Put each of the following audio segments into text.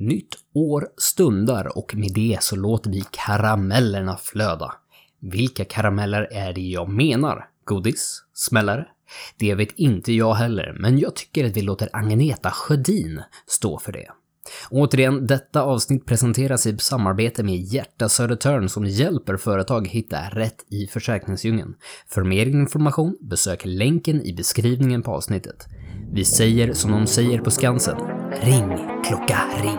Nytt år stundar och med det så låter vi karamellerna flöda. Vilka karameller är det jag menar? Godis? Smällare? Det vet inte jag heller, men jag tycker att vi låter Agneta Sjödin stå för det. Återigen, detta avsnitt presenteras i samarbete med Hjärta Södertörn som hjälper företag hitta rätt i försäkringsdjungeln. För mer information, besök länken i beskrivningen på avsnittet. Vi säger som de säger på Skansen. Ring, klocka, ring.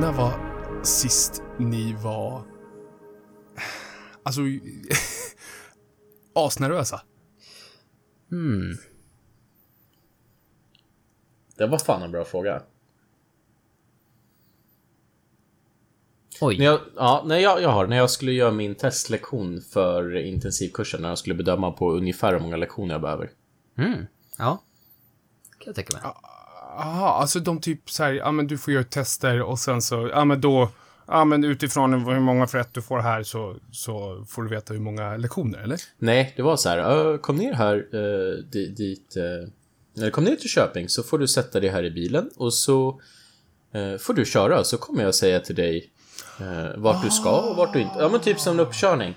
När var sist ni var... Alltså... asnervösa? Hmm. Det var fan en bra fråga. Oj. När jag, ja, när jag, jag har, när jag skulle göra min testlektion för intensivkursen, när jag skulle bedöma på ungefär hur många lektioner jag behöver. Mm. Ja. Kan jag tänka mig. Jaha, alltså de typ så här, ja men du får göra tester och sen så, ja men då, ja men utifrån hur många för rätt du får här så, så får du veta hur många lektioner, eller? Nej, det var så här, "Ö, kom ner här uh, dit, uh, kom ner till Köping så får du sätta dig här i bilen och så eh, får du köra så kommer jag säga till dig vart du ska och vart du inte. Ja men typ som en uppkörning.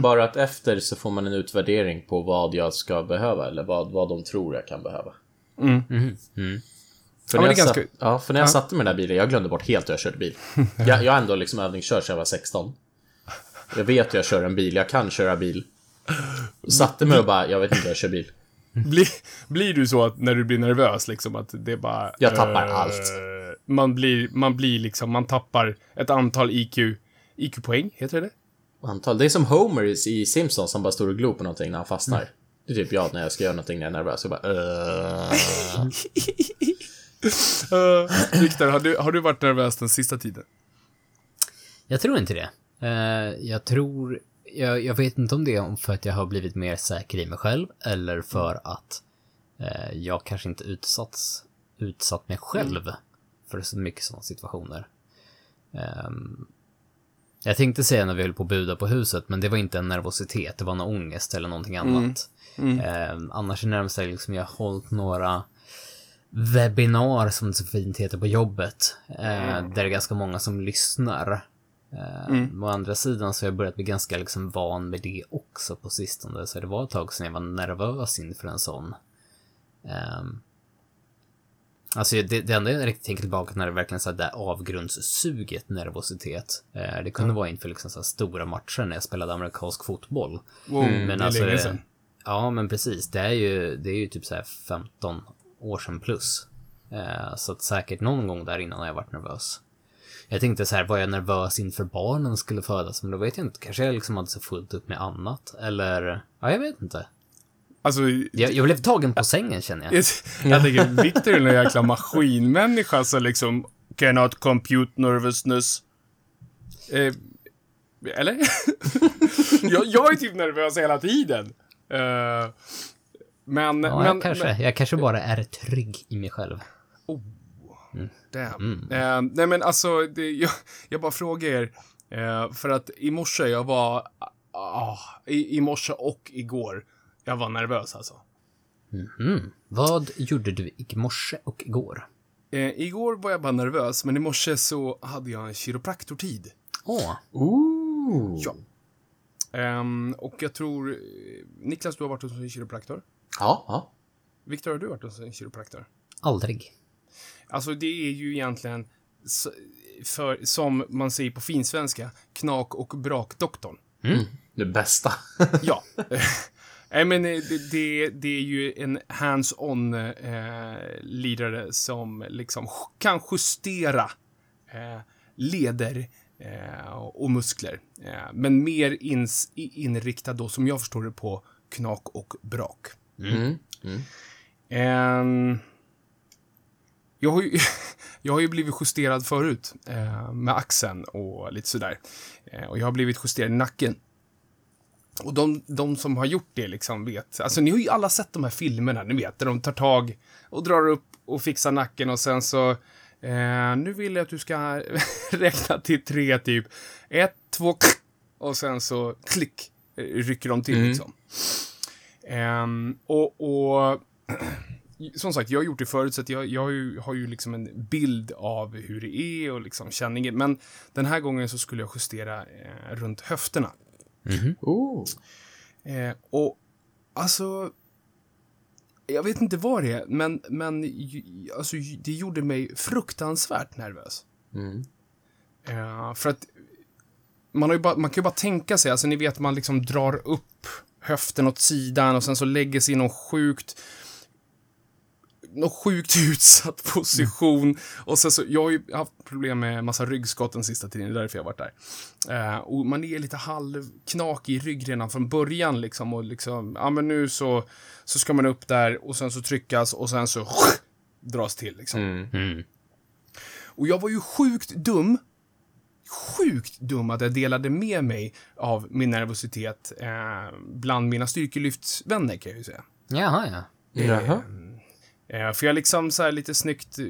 Bara att efter så får man en utvärdering på vad jag ska behöva eller vad, vad de tror jag kan behöva. För Ja, när jag ganska- satt, ja, för när jag Ja. satte mig i den där bilen, jag glömde bort helt hur jag körde bil. Jag, jag har ändå liksom övningskört sedan jag var 16. Jag vet hur jag kör en bil, jag kan köra bil. Satte mig och bara, jag vet inte hur jag kör bil. Blir, blir du så att när du blir nervös liksom att det bara... Jag tappar eh, allt. Man blir, man blir liksom, man tappar ett antal IQ, IQ-poäng, heter det det? Antal. Det är som Homer i i Simpsons som bara står och glor på någonting när han fastnar. Mm. Det är typ jag när jag ska göra någonting när jag är nervös. Jag bara uh... Uh, Viktor, har du, har du varit nervös den sista tiden? Jag tror inte det. Eh, jag tror... Jag, jag vet inte om det är för att jag har blivit mer säker i mig själv eller för att eh, jag kanske inte utsatts, utsatt mig själv för så mycket sådana situationer. Ehm, jag tänkte säga när vi höll på att buda på huset, men det var inte en nervositet, det var en ångest eller någonting annat. Ehm, annars är närmast liksom jag har hållit några webbinar, som det så fint heter på jobbet, eh, där det är ganska många som lyssnar. Eh, Å andra sidan så har jag börjat bli ganska liksom van med det också på sistone, så det var ett tag sedan jag var nervös inför en sån. Ehm, Alltså det, det enda jag riktigt tänker tillbaka när det verkligen så här där avgrundssuget nervositet. Eh, det kunde vara inför liksom så här stora matcher när jag spelade amerikansk fotboll. Wow, det är alltså, länge sedan. Ja, men precis. Det är ju, det är ju typ så här 15 år sedan plus. Eh, så att säkert någon gång där innan har jag varit nervös. Jag tänkte så här, var jag nervös inför barnen skulle födas? Men då vet jag inte. Kanske jag liksom hade så fullt upp med annat. Eller, ja, jag vet inte. Alltså, Jag, jag blev tagen på sängen känner jag. jag, jag tänker, Viktor är en jäkla maskinmänniska så liksom, cannot compute nervousness. Eh, eller? jag, jag är typ nervös hela tiden. Eh, men, Ja, men, jag kanske. men Jag kanske bara är trygg i mig själv. Damn. Eh, nej men alltså, det, jag, jag bara frågar er. Eh, för att i morse, jag var... ah, i, I morse och igår, jag var nervös alltså. Mm. Vad gjorde du i morse och igår? Eh, igår var jag bara nervös, men i morse så hade jag en kiropraktortid. Åh, Ooh. Ja. Ehm, och jag tror... eh, Niklas, du har varit hos en kiropraktor. Ja, ja. Viktor, har du varit hos en kiropraktor? aldrig. Alltså, det är ju egentligen, för, som man säger på finsvenska, knak och brakdoktorn. Det bästa. Ja. Nej, men eh, det, det, det är ju en hands-on eh, lirare som liksom kan justera eh, leder eh, och muskler. Eh, men mer ins, inriktad då, som jag förstår det, på knak och brak. Mm. Ehm, jag, har ju, jag har ju blivit justerad förut eh, med axeln och lite sådär. Eh, och jag har blivit justerad i nacken. Och de, de som har gjort det liksom vet, alltså ni har ju alla sett de här filmerna, ni vet, där de tar tag och drar upp och fixar nacken och sen så, eh, nu vill jag att du ska räkna till tre typ. Ett, två, och sen så klick, eh, rycker de till liksom. Ehm, och, och som sagt, jag har gjort det förut, så att jag, jag har, ju, har ju liksom en bild av hur det är och liksom känningen. Men den här gången så skulle jag justera eh, runt höfterna. Oh. Eh, och alltså, jag vet inte vad det är, men, men ju- alltså, det gjorde mig fruktansvärt nervös. Mm. Eh, för att man, har ju bara, man kan ju bara tänka sig, alltså ni vet man liksom drar upp höften åt sidan och sen så lägger sig i någon sjukt någon sjukt utsatt position. Och sen så, jag har ju haft problem med massa ryggskott den sista tiden, det är därför jag har varit där. Eh, och man är lite halvknakig i rygg redan från början liksom och liksom, ja men nu så, så ska man upp där och sen så tryckas och sen så dras till liksom. Mm. Mm. Och jag var ju sjukt dum. Sjukt dum att jag delade med mig av min nervositet eh, bland mina styrkelyftsvänner kan jag ju säga. Jaha, ja. Jaha. Eh, för jag liksom så här lite snyggt, eh,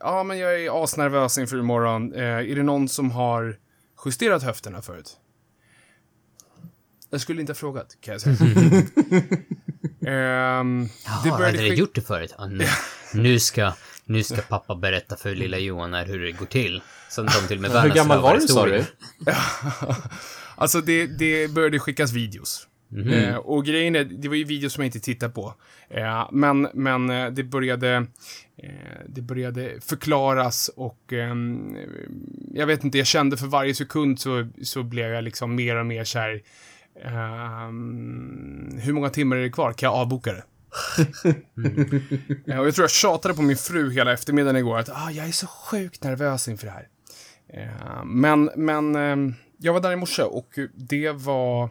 ja men jag är asnervös inför imorgon. Eh, är det någon som har justerat höfterna förut? Jag skulle inte ha frågat, kan jag säga. Ehm, Jaha, hade du gjort det förut? Nu, nu, ska, nu ska pappa berätta för lilla Johan här hur det går till. Som de till och med Hur gammal var du sa du? Alltså det, det började skickas videos. Eh, och grejen är, det var ju videos som jag inte tittade på. Eh, men men eh, det började eh, det började förklaras och ehm, jag vet inte, jag kände för varje sekund så, så blev jag liksom mer och mer kär. Ehm, hur många timmar är det kvar? Kan jag avboka det? Eh, och jag tror jag tjatade på min fru hela eftermiddagen igår att ah, jag är så sjukt nervös inför det här. Eh, men, men ehm, jag var där i morse och det var...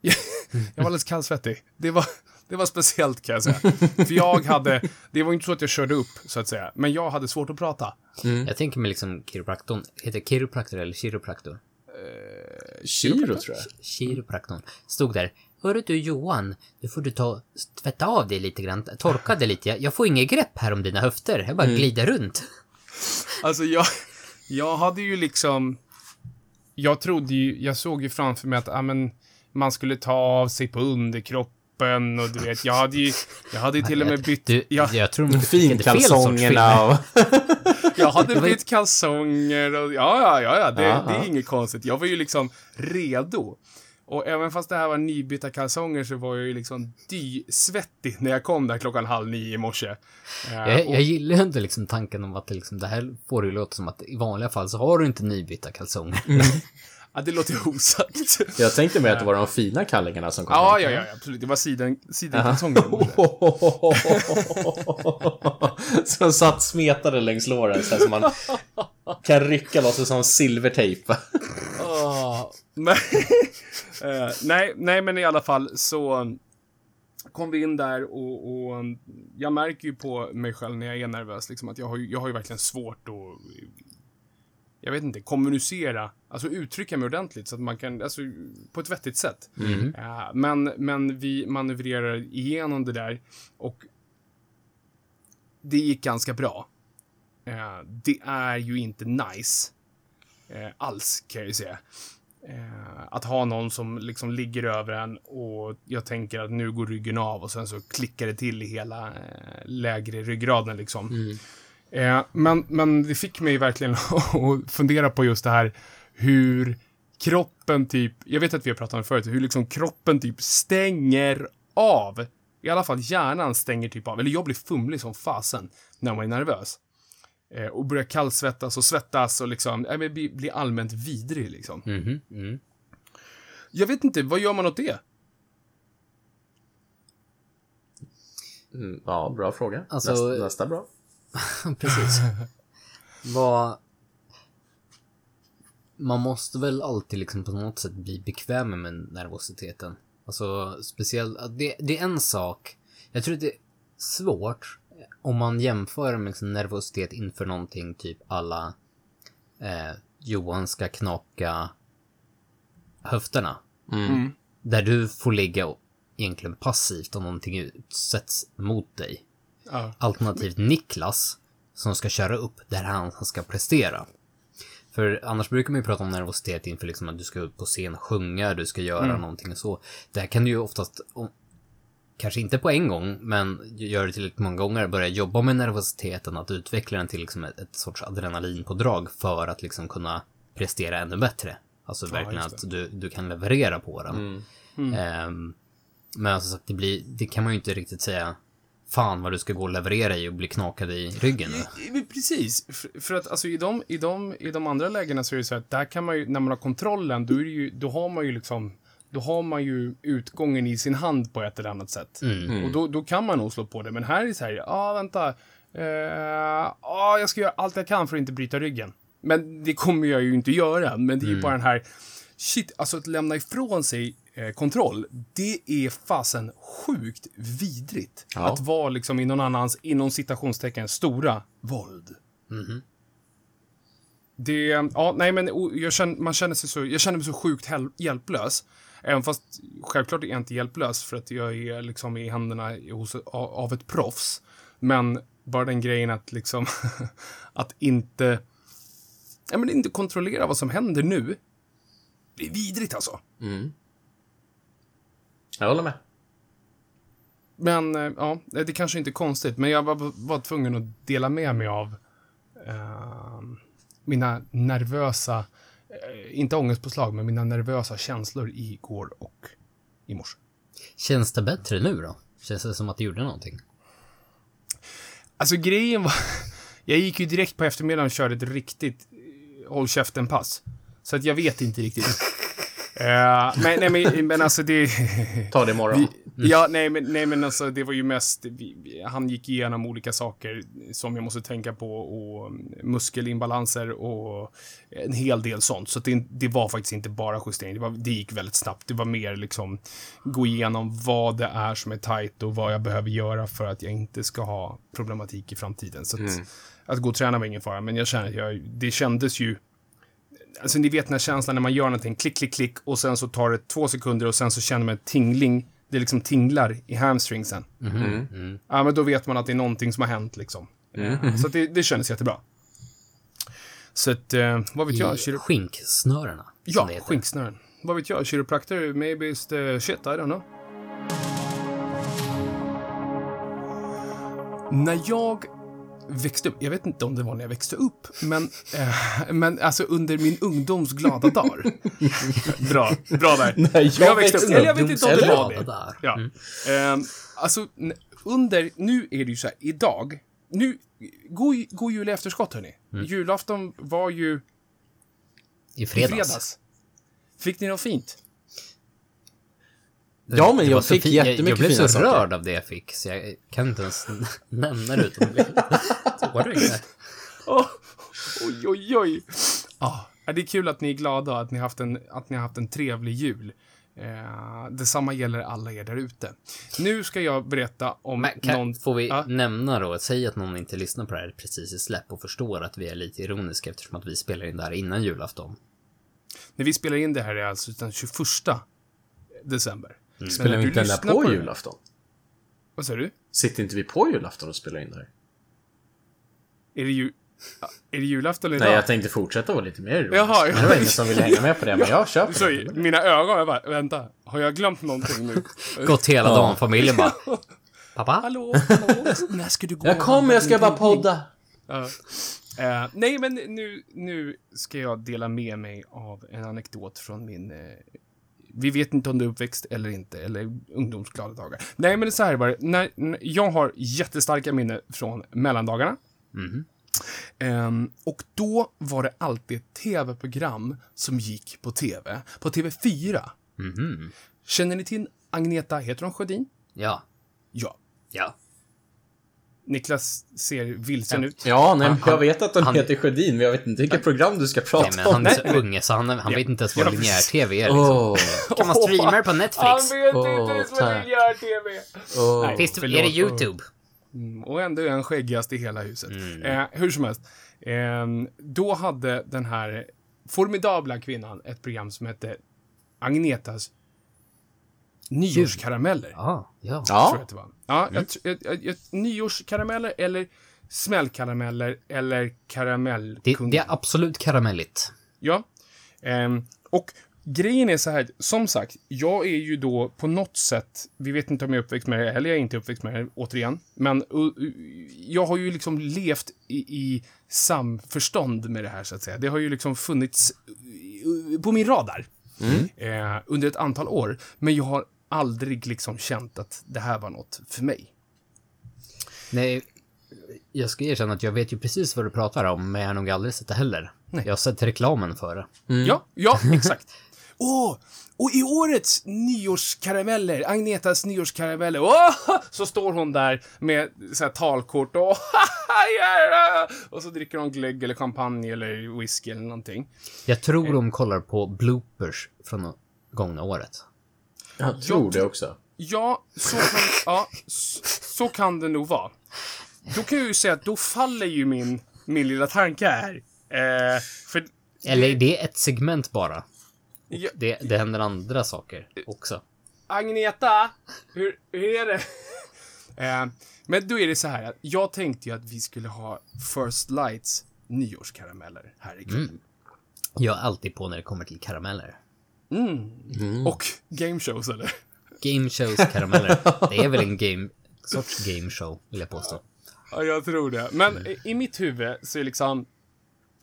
jag var alldeles kallsvettig. Det var, det var speciellt kan jag säga. För jag hade, det var inte så att jag körde upp så att säga, men jag hade svårt att prata. Jag tänker mig liksom kiropraktorn. Heter det kiropraktor eller kiropraktor? Kiro, tror jag. Kiropraktorn. Stod där. Hörru du Johan, nu får du ta tvätta av dig lite grann, torka dig lite. Jag, jag får inget grepp här om dina höfter. Jag bara glider runt. Alltså jag, jag hade ju liksom, jag trodde ju, jag såg ju framför mig att, ja men, man skulle ta av sig på underkroppen och du vet, jag hade ju, jag hade ju till och med bytt, Du, jag, jag tror sorts Finkalsongerna och... jag hade bytt kalsonger och, ja, ja, ja, ja det, Ja, det är ja. inget konstigt. Jag var ju liksom redo. Och även fast det här var nybytta kalsonger så var jag ju liksom dysvettig när jag kom där klockan halv nio i morse. Eh, Jag, och- jag gillar ju inte liksom tanken om att det, liksom, det här får det ju låta som att i vanliga fall så har du inte nybytta kalsonger. ja, det låter ju osagt. Jag tänkte mig att det var de fina kallingarna som kom Ja, ja, ja, absolut. Det var siden, sidenkalsonger. Som satt smetade längs låren så här som man kan rycka loss det som silvertejp. Ah, eh, nej, nej, men i alla fall så kom vi in där och, och jag märker ju på mig själv när jag är nervös liksom att jag har jag har ju verkligen svårt att jag vet inte, kommunicera, alltså uttrycka mig ordentligt så att man kan, alltså på ett vettigt sätt. Eh, men, men vi manövrerar igenom det där och det gick ganska bra. Eh, det är ju inte nice alls, kan jag ju säga. Eh, att ha någon som liksom ligger över en och jag tänker att nu går ryggen av och sen så klickar det till i hela eh, lägre ryggraden liksom. Eh, men, men det fick mig verkligen att fundera på just det här hur kroppen typ, jag vet att vi har pratat om det förut, hur liksom kroppen typ stänger av. I alla fall hjärnan stänger typ av, eller jag blir fumlig som fasen när man är nervös. Eh, och börjar kallsvettas och svettas och liksom, äh, men blir, blir allmänt vidrig liksom. Mhm, mm. Jag vet inte, vad gör man åt det? Mm, ja, bra fråga. Alltså- nästa, nästa bra. Precis. Vad... Man måste väl alltid liksom på något sätt bli bekväm med nervositeten. Alltså, speciellt, det, det är en sak. Jag tror att det är svårt om man jämför med liksom nervositet inför någonting typ alla eh, Johan ska knaka höfterna. Mm. Där du får ligga och egentligen passivt om någonting utsätts mot dig. Ja. Alternativt Niklas, som ska köra upp där han ska prestera. För annars brukar man ju prata om nervositet inför liksom att du ska upp på scen och sjunga, du ska göra någonting och så. Där kan du ju oftast, om- kanske inte på en gång, men gör det tillräckligt många gånger, börja jobba med nervositeten, att utveckla den till liksom ett, ett sorts adrenalinpådrag för att liksom kunna prestera ännu bättre. Alltså verkligen just att du, du kan leverera på den. Ehm, men som sagt, det, blir, det kan man ju inte riktigt säga fan vad du ska gå och leverera i och bli knakad i ryggen nu. I- Precis, för, för att alltså i de, i, de, i de andra lägena så är det så att där kan man ju, när man har kontrollen, då, är det ju, då har man ju liksom, då har man ju utgången i sin hand på ett eller annat sätt. Och då, då kan man nog slå på det, men här är det så här, ja ah, vänta, eh, ah, jag ska göra allt jag kan för att inte bryta ryggen. Men det kommer jag ju inte göra, men det är ju bara den här, shit, alltså att lämna ifrån sig eh, kontroll, det är fasen sjukt vidrigt. Ja. Att vara liksom i någon annans, inom citationstecken, stora våld. Det, ja, nej men jag känner, man känner sig så, jag känner mig så sjukt hel- hjälplös. Även fast självklart är jag inte hjälplös för att jag är liksom i händerna hos, av, ett proffs. Men bara den grejen att liksom, att inte, ja men inte kontrollera vad som händer nu. Det är vidrigt alltså. Jag håller med. Men eh, ja, det kanske inte är konstigt, men jag var, var tvungen att dela med mig av eh, mina nervösa, inte ångestpåslag, men mina nervösa känslor igår och i morse. Känns det bättre nu då? Känns det som att det gjorde någonting? Alltså grejen var, jag gick ju direkt på eftermiddagen och körde ett riktigt eh, håll käften-pass. Så att jag vet inte riktigt. Eh, men, nej, men, men alltså det... Ta det imorgon. Ja, nej men, nej men alltså det var ju mest, vi, vi- han gick igenom olika saker som jag måste tänka på och mm, muskelimbalanser och en hel del sånt. Så att det, det var faktiskt inte bara justering, det, var, det gick väldigt snabbt. Det var mer liksom gå igenom vad det är som är tajt och vad jag behöver göra för att jag inte ska ha problematik i framtiden. Så att, att gå och träna var ingen fara, men jag känner, jag, det kändes ju Alltså ni vet den här känslan när man gör någonting, klick, klick, klick och sen så tar det två sekunder och sen så känner man tingling. Det liksom tinglar i hamstringsen. Ja, men då vet man att det är någonting som har hänt liksom. Eh, Så att det, det kändes jättebra. Så att, eh, vad vet jag? I Kiro... skinksnörena. Ja, skinksnören. Vad vet jag? Chiropractor, maybe it's the shit, I don't know. När jag växte upp, jag vet inte om det var när jag växte upp, men, eh, men alltså under min ungdoms glada dagar. bra, bra där. När jag jag växte upp, eller jag vet inte om det Ungdomsglada var det. Där. Ja. Ehm, alltså, n- under, nu är det ju så här, idag, nu, god, god jul i efterskott hörni. Julafton var ju I i fredags. fredags. Fick ni något fint? Ja, men jag var så fick fi- jag, jättemycket jag blev fina så saker. rörd av det jag fick, så jag kan inte ens nämna det utan att bli tårögd. Åh, oj, oj, oj. Ah, det är kul att ni är glada att ni har haft en, att ni har haft en trevlig jul. Eh, detsamma gäller alla er där ute. Nu ska jag berätta om Men kan, någon... får vi Ja. nämna då, säg att någon inte lyssnar på det här precis i släpp och förstår att vi är lite ironiska eftersom att vi spelar in det här innan julafton. När vi spelar in det här är alltså den 21 december. Men Spelar vi inte den där på det- julafton? Vad säger du? Sitter inte vi på julafton och spelar in det här? Är det, ju, ja, är det julafton idag? Nej, jag tänkte fortsätta vara lite mer ironisk. Jaha, Men det var ingen som ville hänga med på det, men jag köper Så, det. mina ögon, jag bara, vänta, har jag glömt någonting nu? Gått hela dagen, familjen bara Pappa? hallå, hallå, när ska du gå? Jag kommer, jag ska bara podda. Ja. Eh, nej, men nu, nu ska jag dela med mig av en anekdot från min... Eh, vi vet inte om det är uppväxt eller inte, eller ungdomsglada dagar. Nej, men det är så här var det. När, när, jag har jättestarka minnen från mellandagarna. Ehm, och då var det alltid ett tv-program som gick på tv. På TV4. Mhm. Känner ni till Agneta, heter hon Sjödin? Ja. Ja. Ja. Niklas ser vilsen ut. Ja, nej, Han- jag vet att hon han- heter Sjödin, men jag vet inte vilket program du ska Nej, prata men han är om. så Nej, unge så han, han Ja. vet inte ens vad Ja, linjär-tv är liksom. Åh, Kan man streama det på Netflix? Han vet Åh, inte ens vad linjär-tv åh. Nej. Finns det, är det YouTube? Mm, och ändå är han skäggigast i hela huset. Eh, hur som helst. Eh, då hade den här formidabla kvinnan ett program som hette Agnetas nyårskarameller. Ja, ja. Tror jag att det var. Ja, tr- jag, jag, jag, nyårskarameller eller smällkarameller eller Det, karamellkung. det är absolut karamelligt. Ja. Ehm, och grejen är så här, som sagt, jag är ju då på något sätt, vi vet inte om jag är uppväxt med det, eller jag är inte uppväxt med det, återigen. Men uh, uh, jag har ju liksom levt i, i samförstånd med det här, så att säga. Det har ju liksom funnits uh, på min radar eh, under ett antal år. Men jag har aldrig liksom känt att det här var något för mig. Nej, jag ska erkänna att jag vet ju precis vad du pratar om, men jag har nog aldrig sett det heller. Jag har sett reklamen för det. Ja, ja, exakt. Åh, och i årets nyårskarameller, Agnetas nyårskarameller, åh, så står hon där med så här talkort och och så dricker hon glögg eller champagne eller whisky eller någonting. Jag tror de kollar på bloopers från gångna året. Jag tror Jag det också. Ja, så kan, ja, så, så kan det nog vara. Då kan jag ju säga att då faller ju min, min lilla tanke här. Eh, för Eller det är ett segment bara. Ja. Det, det händer andra saker också. Agneta, hur, hur är det? eh, men då är det så här att jag tänkte ju att vi skulle ha First Lights nyårskarameller här ikväll. Jag är alltid på när det kommer till karameller. Och game shows eller? Game shows karameller. Det är väl en game, sorts game show, vill jag påstå. Ja, jag tror det. Men i- i mitt huvud så är liksom,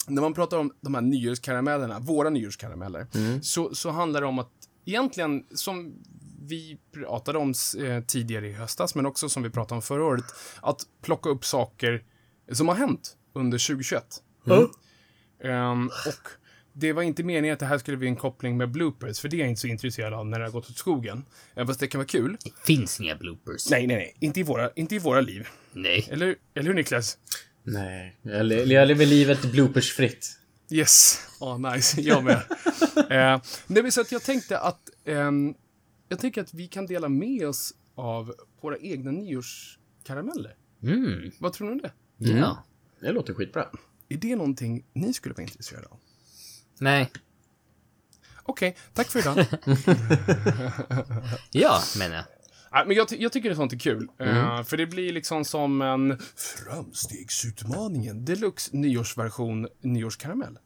när man pratar om de här nyårskaramellerna, våra nyårskarameller, så, så handlar det om att egentligen, som vi pratade om eh, tidigare i höstas, men också som vi pratade om förra året, att plocka upp saker som har hänt under 2021. Ehm, och det var inte meningen att det här skulle bli en koppling med bloopers, för det är jag inte så intresserad av när det har gått åt skogen. Även fast det kan vara kul. Det finns inga bloopers. Nej, nej, nej. Inte i våra, inte i våra liv. Nej. Eller, eller hur, Niklas? Nej, jag, le- jag lever livet bloopersfritt. Yes. Ja, nice. Jag med. eh, nej, men så att jag tänkte att ehm, jag tänker att vi kan dela med oss av våra egna nyårskarameller. Mm. Vad tror ni om det? Ja. Det låter skitbra. Är det någonting ni skulle vara intresserade av? Nej. Okej, tack för idag. Ja, menar jag. Nej, men jag, jag tycker det är sånt är kul. Eh, för det blir liksom som en Framstegsutmaningen deluxe nyårsversion nyårskaramell.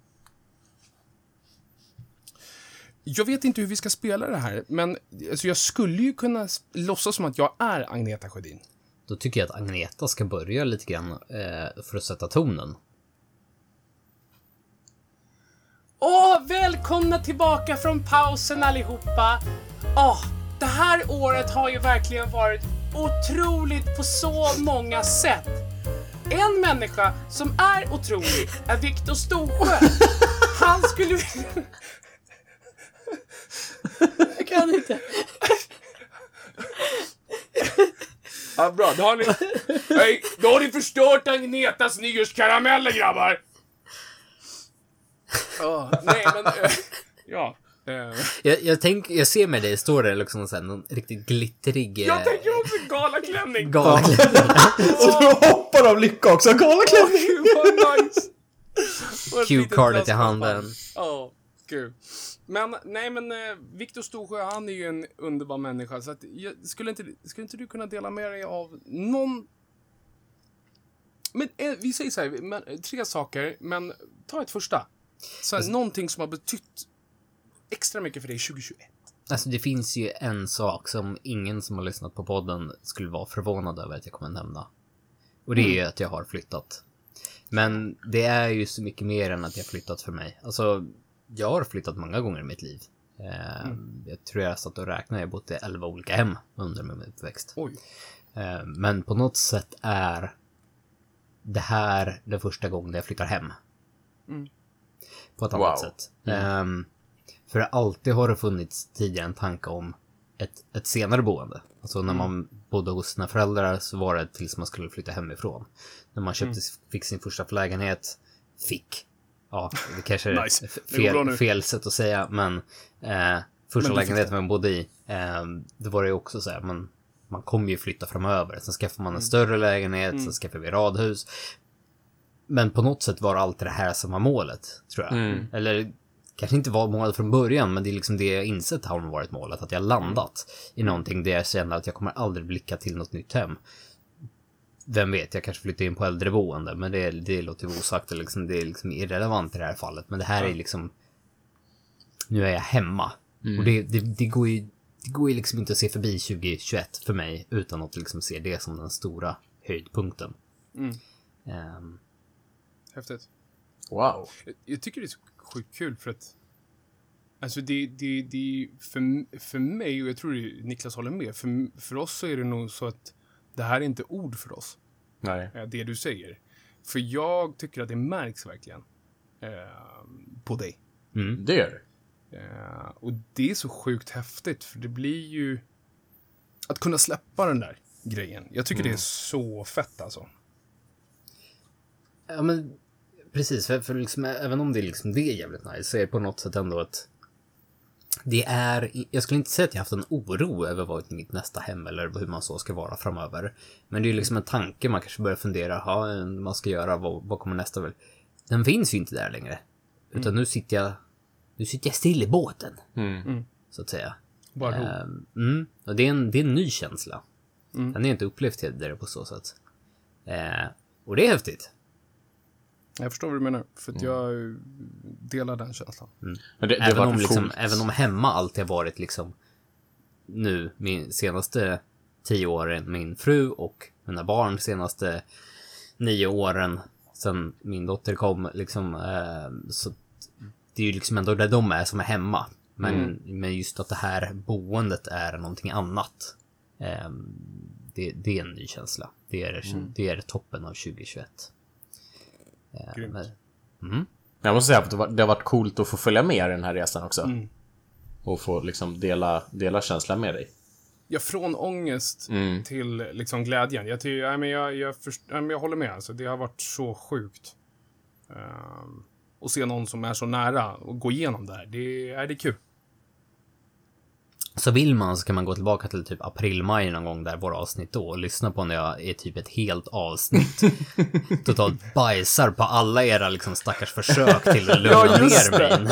Jag vet inte hur vi ska spela det här, men alltså, jag skulle ju kunna låtsas som att jag är Agneta Sjödin. Då tycker jag att Agneta ska börja lite grann eh, för att sätta tonen. Åh, välkomna tillbaka från pausen allihopa! Åh, det här året har ju verkligen varit otroligt på så många sätt. En människa som är otrolig är Viktor Storsjö. Han skulle... Jag kan inte. Ja, bra. Då har ni... Hej, då har ni förstört Agnetas nyårskarameller, grabbar! Nej, men... eh, ja. eh, Jag, jag, tänk, jag ser med dig, står där liksom så här, någon riktigt glittrig... Eh, jag tänker också galaklänning. galklänning. Och du hoppar av lycka också, galaklänning! Gud, vad nice! Glas i handen. Ja, kul. Men, nej men, eh, Viktor Storsjö, han är ju en underbar människa, så att, jag, skulle, inte, skulle inte du kunna dela med dig av någon... Men eh, vi säger så här, men, eh, tre saker, men ta ett första. Så här, någonting som har betytt extra mycket för dig 2021. Alltså det finns ju en sak som ingen som har lyssnat på podden skulle vara förvånad över att jag kommer nämna. Och det är ju att jag har flyttat. Men det är ju så mycket mer än att jag flyttat för mig. Alltså, jag har flyttat många gånger i mitt liv. Eh, Jag tror jag satt och räknade, jag har bott i 11 olika hem under min uppväxt. Eh, Men på något sätt är det här den första gången jag flyttar hem. På ett annat Wow. sätt. Ehm, för alltid har det funnits tidigare en tanke om ett, ett senare boende. Alltså när man bodde hos sina föräldrar så var det tills man skulle flytta hemifrån. När man köpte, fick sin första lägenhet, fick. Ja, det kanske är Nice. fel, fel sätt att säga, men eh, första Men lägenheten man bodde i, eh, det var det ju också så här, man, man kommer ju flytta framöver. Sen skaffar man en större lägenhet, sen skaffar vi radhus. Men på något sätt var alltid det här som var målet, tror jag. Eller kanske inte var målet från början, men det är liksom det jag insett har varit målet. Att jag landat i någonting där jag känner att jag kommer aldrig blicka till något nytt hem. Vem vet, jag kanske flyttar in på äldreboende, men det, det låter ju osagt. Liksom, det är liksom irrelevant i det här fallet. Men det här är liksom... Nu är jag hemma. Och det, det, det går ju det går ju liksom inte att se förbi 2021 för mig utan att liksom se det som den stora höjdpunkten. Mm. Ehm, Häftigt. Wow. Jag, jag tycker det är så sjukt kul för att Alltså det, det, det för, för mig, och jag tror Niklas håller med, för, för oss så är det nog så att det här är inte ord för oss, Nej. eh, det du säger. För jag tycker att det märks verkligen eh, på dig. Det gör det. Eh, och det är så sjukt häftigt, för det blir ju... Att kunna släppa den där grejen. Jag tycker det är så fett alltså. Ja men precis, för, för liksom, även om det, liksom, det är jävligt nice så är det på något sätt ändå att det är, jag skulle inte säga att jag haft en oro över vad mitt nästa hem eller hur man så ska vara framöver. Men det är liksom en tanke man kanske börjar fundera, ha, man ska göra, vad, vad kommer nästa väl? Den finns ju inte där längre. Utan nu sitter jag, nu sitter jag still i båten. Så att säga. Bara ro. Ehm, mm, och det är, en, det är en ny känsla. Mm. Den är inte upplevt tidigare på så sätt. Eh, och det är häftigt. Jag förstår vad du menar, för att jag eh, delar den känslan. Men det, det Även om, liksom, även om hemma alltid har varit liksom nu, min senaste tio åren, min fru och mina barn senaste nio åren sen min dotter kom, liksom, eh, så det är ju liksom ändå där de är som är hemma. Men, men just att det här boendet är någonting annat. Eh, det, det är en ny känsla. Det är, det är toppen av 2021. Eh, Grymt. men- Jag måste säga att det, var, det har varit coolt att få följa med i den här resan också. Mm. Och få liksom dela, dela känslan med dig. Ja, från ångest Mm. till liksom glädjen. Jag, tycker, ja, men jag, jag, först, jag håller med. Alltså, det har varit så sjukt. Um, och se någon som är så nära och gå igenom det här. Det, är det är kul. Så vill man så kan man gå tillbaka till typ april-maj någon gång där våra avsnitt då och lyssna på när jag är typ ett helt avsnitt totalt bajsar på alla era liksom stackars försök till att lugna Ja, ner mig.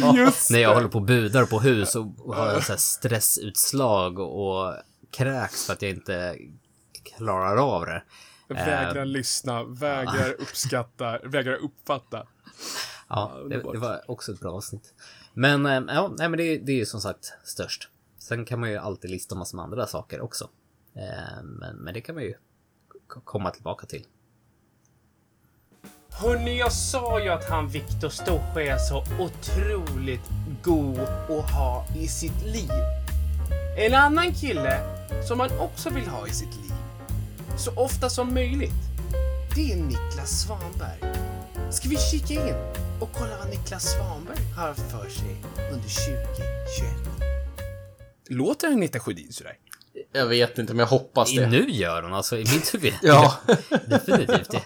När, Just när jag håller på och budar på hus och har så stressutslag och kräks för att jag inte klarar av det. Vägrar lyssna, vägrar uppskatta, vägrar uppfatta. Ja, det, det var också ett bra avsnitt. Men eh, ja, nej, men det, det är ju som sagt störst. Sen kan man ju alltid lista massor med andra saker också. Eh, men, men det kan man ju komma tillbaka till. Hörni, jag sa ju att han Viktor Storsjö är så otroligt god att ha i sitt liv. En annan kille som man också vill ha i sitt liv, så ofta som möjligt, det är Niklas Svanberg. Ska vi kika in och kolla vad Niklas Svanberg har för sig under 2021? Låter Agneta Sjödin sådär? Jag vet inte, men jag hoppas det. Nu gör hon alltså, i mitt huvud. Ja. Definitivt det.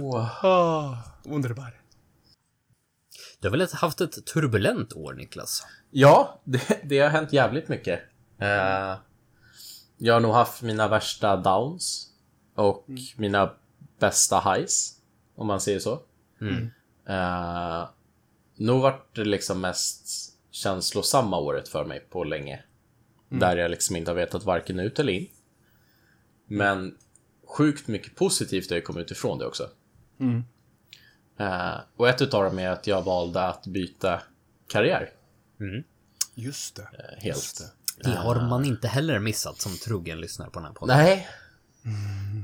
oh. Ah, underbar. Du har väl haft ett turbulent år, Niklas? Ja, det, det har hänt jävligt mycket. Eh, jag har nog haft mina värsta downs och mina bästa highs, om man säger så. Eh, nog vart det liksom mest känslosamma året för mig på länge. Där jag liksom inte har vetat varken ut eller in. Men sjukt mycket positivt har ju kommit utifrån det också. Eh, och ett utav dem är att jag valde att byta karriär. Just det. eh, Helt. Just det. Det har man inte heller missat som trogen lyssnare på den här podden. Nej.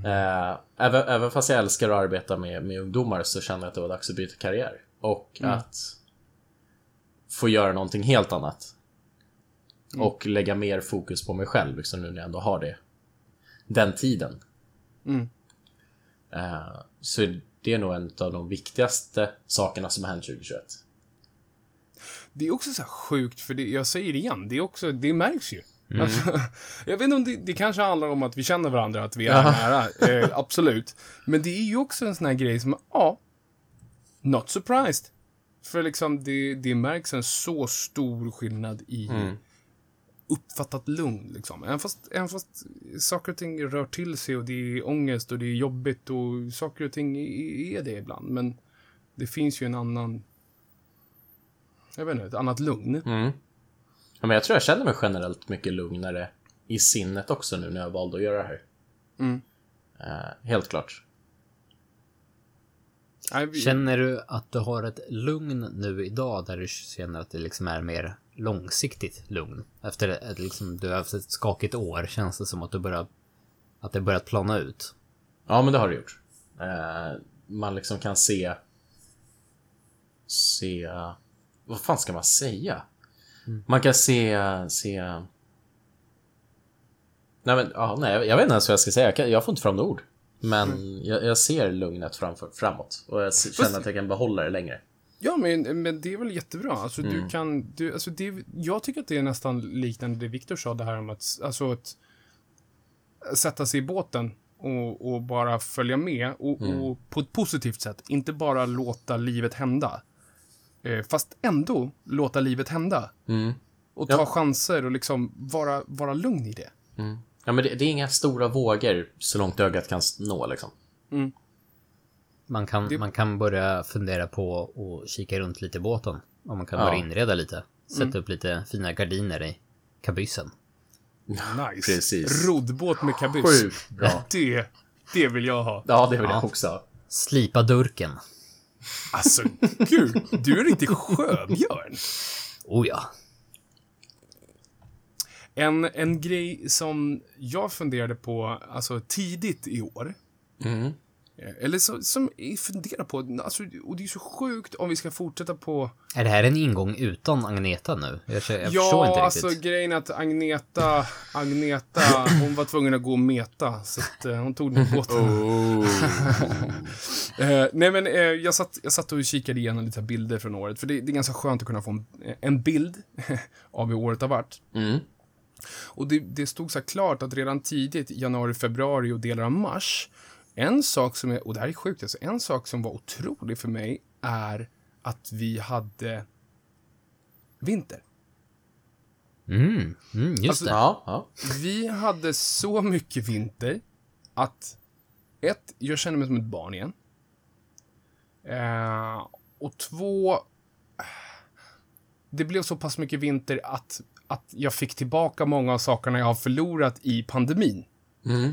Eh, även, även fast jag älskar att arbeta med, med ungdomar så kände jag att det var dags att byta karriär. Och att få göra någonting helt annat. Och lägga mer fokus på mig själv, liksom nu när jag ändå har det. Den tiden. Mm. Eh, så det är nog en av de viktigaste sakerna som har hänt 2021. Det är också så här sjukt, för det, jag säger det igen, det, är också, det märks ju. Alltså, jag vet inte om det, det kanske handlar om att vi känner varandra, att vi är nära. Eh, absolut. Men det är ju också en sån här grej som, ja, not surprised. För liksom, det, det märks en så stor skillnad i uppfattat lugn. Liksom. Även, fast, även fast saker och ting rör till sig och det är ångest och det är jobbigt och saker och ting är, det ibland. Men det finns ju en annan... Jag vet inte, ett annat lugn. Mm. Ja, men jag tror jag känner mig generellt mycket lugnare i sinnet också nu när jag valde att göra det här. Mm. Eh, helt klart. Känner du att du har ett lugn nu idag där du känner att det liksom är mer långsiktigt lugn? Efter ett, liksom, du har haft ett skakigt år känns det som att du börjar att det börjat plana ut. Ja, men det har det gjort. Eh, man liksom kan se... Se... Vad fan ska man säga? Man kan se... se... Nej, men, ja, nej, jag vet inte ens vad jag ska säga. Jag, kan, jag får inte fram några ord. Men jag, jag ser lugnet framför, framåt. Och jag känner att jag kan behålla det längre. Ja, men, men det är väl jättebra. Alltså, Mm. du kan, du, alltså, det, jag tycker att det är nästan liknande det Viktor sa, det här om att, alltså, att sätta sig i båten och, och bara följa med och, Mm. och på ett positivt sätt. Inte bara låta livet hända. Eh, fast ändå låta livet hända. Mm. Och ta Ja. chanser och liksom vara, vara lugn i det. Ja, men det, det är inga stora vågor så långt ögat kan nå liksom. Man kan, Det- man kan börja fundera på att kika runt lite i båten. Om man kan Ja. börja inreda lite. Sätta upp lite fina gardiner i kabyssen. Nice. Precis. Roddbåt med kabyss. Sjukt bra. Det, det vill jag ha. Ja, det vill Ja. jag också. Slipa durken. Alltså, gud. Du är riktig sjöbjörn. Oh ja. En, en grej som jag funderade på alltså, tidigt i år. Mm. eh, Eller så, som jag funderar på, alltså, och det är så sjukt om vi ska fortsätta på... Är det här en ingång utan Agneta nu? Jag, jag förstår inte ja, riktigt. alltså grejen är att Agneta, Agneta, hon var tvungen att gå och meta, så att eh, hon tog den båten. Oh. Eh, nej men eh, jag, satt, jag satt och kikade igenom lite bilder från året, för det, det är ganska skönt att kunna få en, en bild av hur året har varit. Mm. Och det, det stod så här klart att redan tidigt, januari, februari och delar av mars, en sak som är, och det här är sjukt, alltså, en sak som var otrolig för mig är att vi hade vinter. Mm, mm, just Alltså- det. Ja, ja. Vi hade så mycket vinter att ett, jag kände mig som ett barn igen. Eh, och två, det blev så pass mycket vinter att, att jag fick tillbaka många av sakerna jag har förlorat i pandemin. Mm.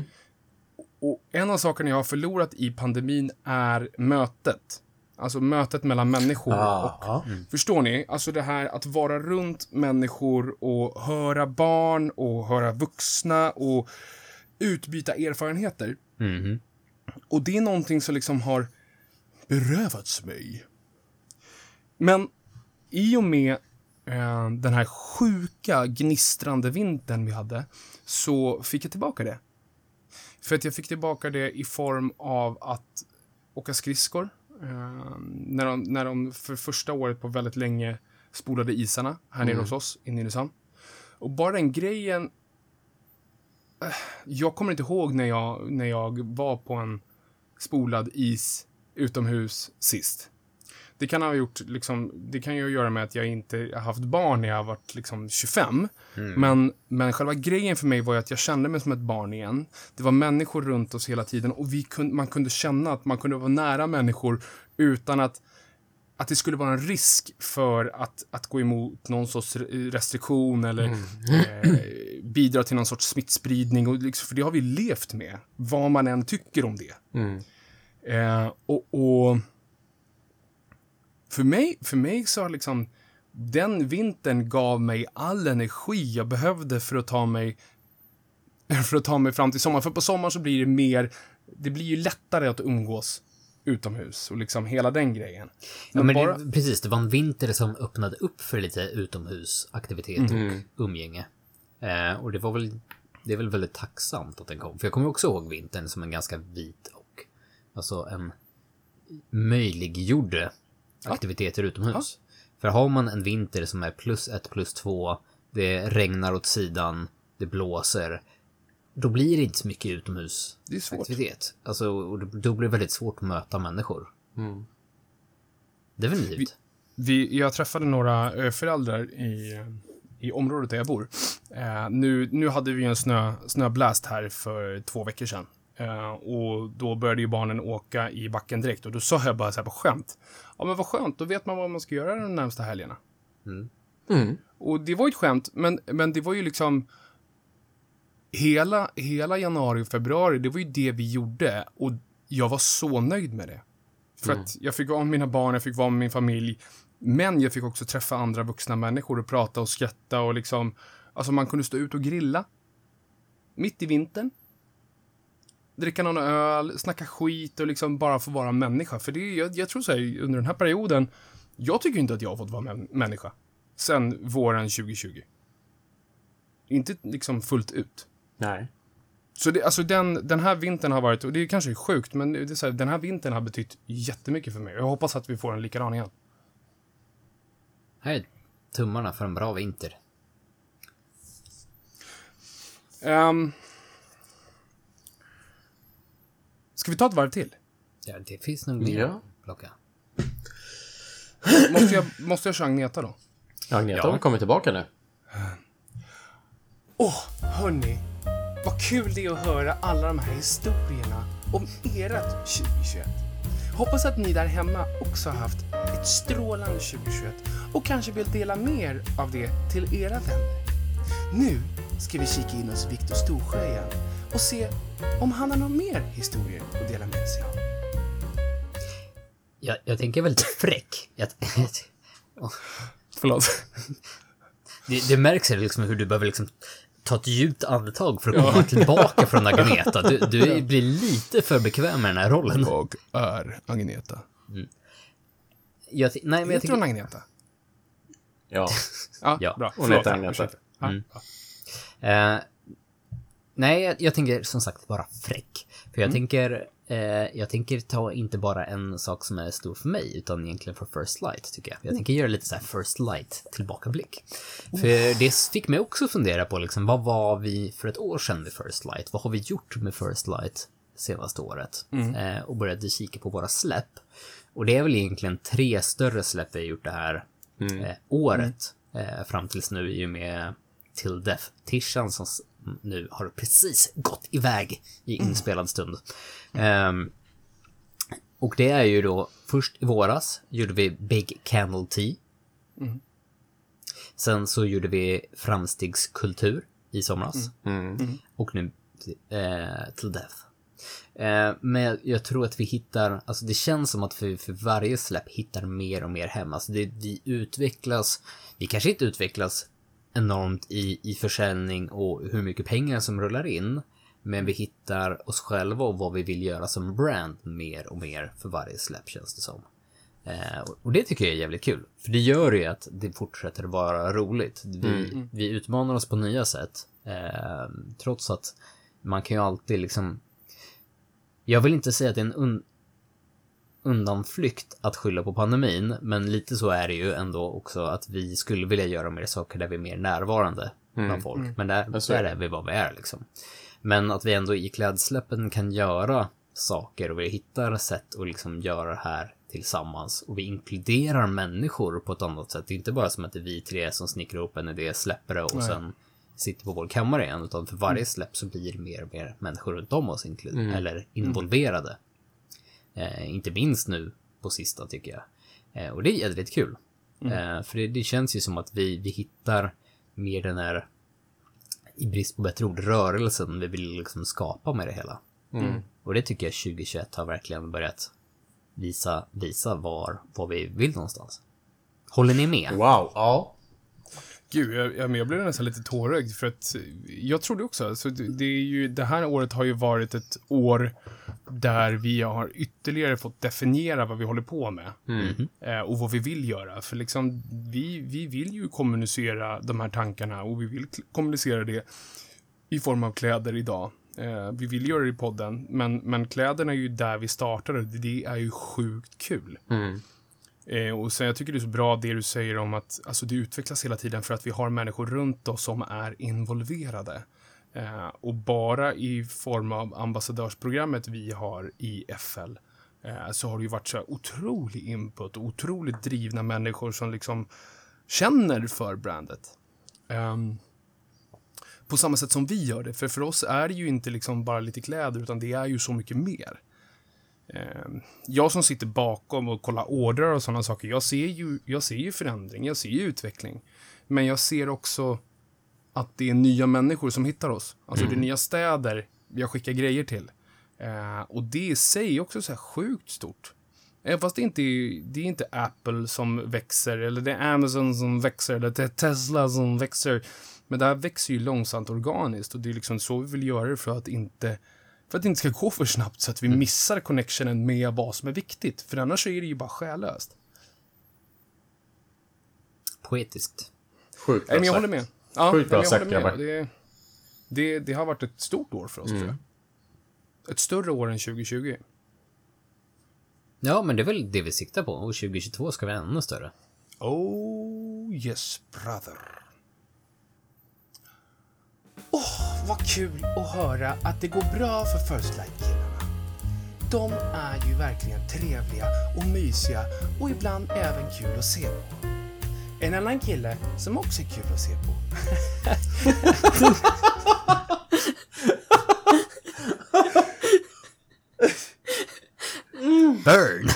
Och en av sakerna jag har förlorat i pandemin är mötet. Alltså mötet mellan människor. Och, ja. Förstår ni? Alltså det här att vara runt människor och höra barn och höra vuxna och utbyta erfarenheter. Mhm. Och det är någonting som liksom har berövats mig. Men i och med eh, den här sjuka, gnistrande vintern vi hade så fick jag tillbaka det. För att jag fick tillbaka det i form av att åka skridskor. Eh, när, de, när de för första året på väldigt länge spolade isarna här nere hos oss i Nynäshamn. Och bara den grejen... eh, Jag kommer inte ihåg när jag, när jag var på en spolad is utomhus sist. Det kan ha gjort, liksom, det kan ju göra med att jag inte har haft barn när jag har varit liksom 25. Men, men själva grejen för mig var att jag kände mig som ett barn igen. Det var människor runt oss hela tiden och vi kun, man kunde känna att man kunde vara nära människor utan att, att det skulle vara en risk för att, att gå emot någon sorts re- restriktion eller eh, bidra till någon sorts smittspridning. Och liksom, för det har vi levt med, vad man än tycker om det. Mm. Eh, och, och för mig, för mig så har liksom den vintern gav mig all energi jag behövde för att ta mig för att ta mig fram till sommaren. För på sommaren så blir det mer, det blir ju lättare att umgås utomhus och liksom hela den grejen. Ja, men bara- det, precis, det var en vinter som öppnade upp för lite utomhusaktivitet och umgänge. Eh, och det var väl, det är väl väldigt tacksamt att den kom. För jag kommer också ihåg vintern som en ganska vit och, alltså en möjliggjorde aktiviteter utomhus. För har man en vinter som är plus ett, plus två, det regnar åt sidan, det blåser, då blir det inte så mycket utomhus Det är svårt. aktivitet. Alltså, då blir det väldigt svårt att möta människor. Mm. Definitivt. Vi, jag träffade några eh, föräldrar i, i området där jag bor. Eh, nu, nu hade vi en snö, snöblast här för två veckor sedan. Eh, och då började ju barnen åka i backen direkt. Och då sa jag bara så här på skämt. Ja, men vad skönt, då vet man vad man ska göra de närmsta helgerna. Mm. Och det var ju ett skämt, men, men det var ju liksom... Hela, hela januari och februari, det var ju det vi gjorde. Och jag var så nöjd med det. För att jag fick vara med mina barn, jag fick vara med min familj. Men jag fick också träffa andra vuxna människor och prata och skratta och liksom... Alltså man kunde stå ut och grilla. Mitt i vintern. Dricka någon öl, snacka skit och liksom bara få vara människa. För det är, jag, jag tror så här, under den här perioden, jag tycker inte att jag har fått vara män, människa. Sen våren 2020. Inte liksom fullt ut. Nej. Så det, alltså den, den här vintern har varit, och det är kanske sjukt, men det är så här, den här vintern har betytt jättemycket för mig. Jag hoppas att vi får en likadan igen. Är tummarna för en bra vinter. Um, ska vi ta ett varv till? Ja, det finns nog mer Ja. att plocka. Måste jag, måste jag köra Agneta då? Agneta Ja. har kommit tillbaka nu. Åh, hörni. Vad kul det är att höra alla de här historierna om ert 2021. Hoppas att ni där hemma också har haft ett strålande 2021 och kanske vill dela mer av det till era vänner. Nu ska vi kika in hos Viktor Storsjö igen och se om han har några mer historier att dela med sig av. Jag, jag tänker väldigt fräck. Jag, Förlåt. det, det märks ju liksom hur du behöver liksom ta ett djupt andetag för att komma tillbaka från Agneta. Du, du blir lite för bekväm med den här rollen. Jag är Agneta. Jag, ty- nej, men jag hon tycker, Agneta? Ja. Ja, Ja. bra. Hon heter Agneta. Mm. ja. eh, nej, jag, jag tänker som sagt vara fräck. För jag tänker, eh, jag tänker ta inte bara en sak som är stor för mig, utan egentligen för First Light, tycker jag. Jag tänker göra lite så här First Light tillbakablick. För det fick mig också fundera på liksom, vad var vi för ett år sedan med First Light? Vad har vi gjort med First Light senaste året? Eh, och började kika på våra släpp. Och det är väl egentligen tre större släpp vi har gjort det här eh, året. Eh, fram tills nu i och med Till Death Tishan som nu har precis gått iväg i inspelad stund. Ehm, och det är ju då först i våras gjorde vi Big Candle Tea. Sen så gjorde vi Framstegskultur i somras. Och nu eh, Till Death. Eh, men jag tror att vi hittar, alltså det känns som att vi för varje släpp hittar mer och mer hem. Alltså det, vi utvecklas, vi kanske inte utvecklas enormt i, i försäljning och hur mycket pengar som rullar in. Men vi hittar oss själva och vad vi vill göra som brand mer och mer för varje släpp känns det som. Eh, och- det tycker jag är jävligt kul. För det gör ju att det fortsätter vara roligt. Vi, vi utmanar oss på nya sätt. Eh, trots att man kan ju alltid liksom... Jag vill inte säga att det är en un undanflykt att skylla på pandemin, men lite så är det ju ändå också att vi skulle vilja göra mer saker där vi är mer närvarande bland folk. Men där, där är vi vad vi är liksom. Men att vi ändå i klädsläppen kan göra saker och vi hittar sätt att liksom göra det här tillsammans och vi inkluderar människor på ett annat sätt. Det är inte bara som att det är vi tre som snickrar ihop en idé, släpper det och sen sitter på vår kammare igen, utan för varje släpp så blir mer och mer människor runt om oss inklu- eller involverade. Eh, inte minst nu på sista tycker jag. Eh, och det är jävligt kul. Eh, för det, det känns ju som att vi, vi hittar mer den här, i brist på bättre ord, rörelsen vi vill liksom skapa med det hela. Och det tycker jag 2021 har verkligen börjat visa, visa var, var vi vill någonstans. Håller ni med? Wow. Ja. Gud, jag, jag, blev nästan lite tårögd för att jag trodde också, alltså, det, det, är ju, det här året har ju varit ett år där vi har ytterligare fått definiera vad vi håller på med. Eh, och vad vi vill göra. För liksom, vi, vi vill ju kommunicera de här tankarna och vi vill kommunicera det i form av kläder idag. Eh, vi vill göra det i podden, men, men kläderna är ju där vi startade. Det är ju sjukt kul. Eh, och sen, jag tycker det är så bra det du säger om att alltså, det utvecklas hela tiden för att vi har människor runt oss som är involverade. Eh, och bara i form av ambassadörsprogrammet vi har i FL eh, så har det ju varit så här otrolig input och otroligt drivna människor som liksom känner för brandet. Ehm, på samma sätt som vi gör det. För för oss är det ju inte liksom bara lite kläder, utan det är ju så mycket mer. Ehm, jag som sitter bakom och kollar ordrar och sådana saker, jag ser, ju, jag ser ju förändring, jag ser ju utveckling. Men jag ser också att det är nya människor som hittar oss. Alltså det är nya städer jag skickar grejer till. Eh, och det i sig är också så här sjukt stort. Även fast det inte är, det är inte Apple som växer, eller det är Amazon som växer, eller det är Tesla som växer. Men det här växer ju långsamt organiskt och det är liksom så vi vill göra det för att inte för att det inte ska gå för snabbt så att vi missar connectionen med vad som är viktigt. För annars är det ju bara själlöst. Poetiskt. Sjukt Nej, men jag håller med. Ja, Sjukt bra sagt, grabbar. Det, det, det har varit ett stort år för oss, tror jag. Ett större år än 2020. Ja, men det är väl det vi siktar på. Och 2022 ska vara ännu större. Oh, yes, brother. Åh, vad kul att höra att det går bra för First Light-killarna. De är ju verkligen trevliga och mysiga och ibland även kul att se på. En annan kille som också är kul att se på. Burn!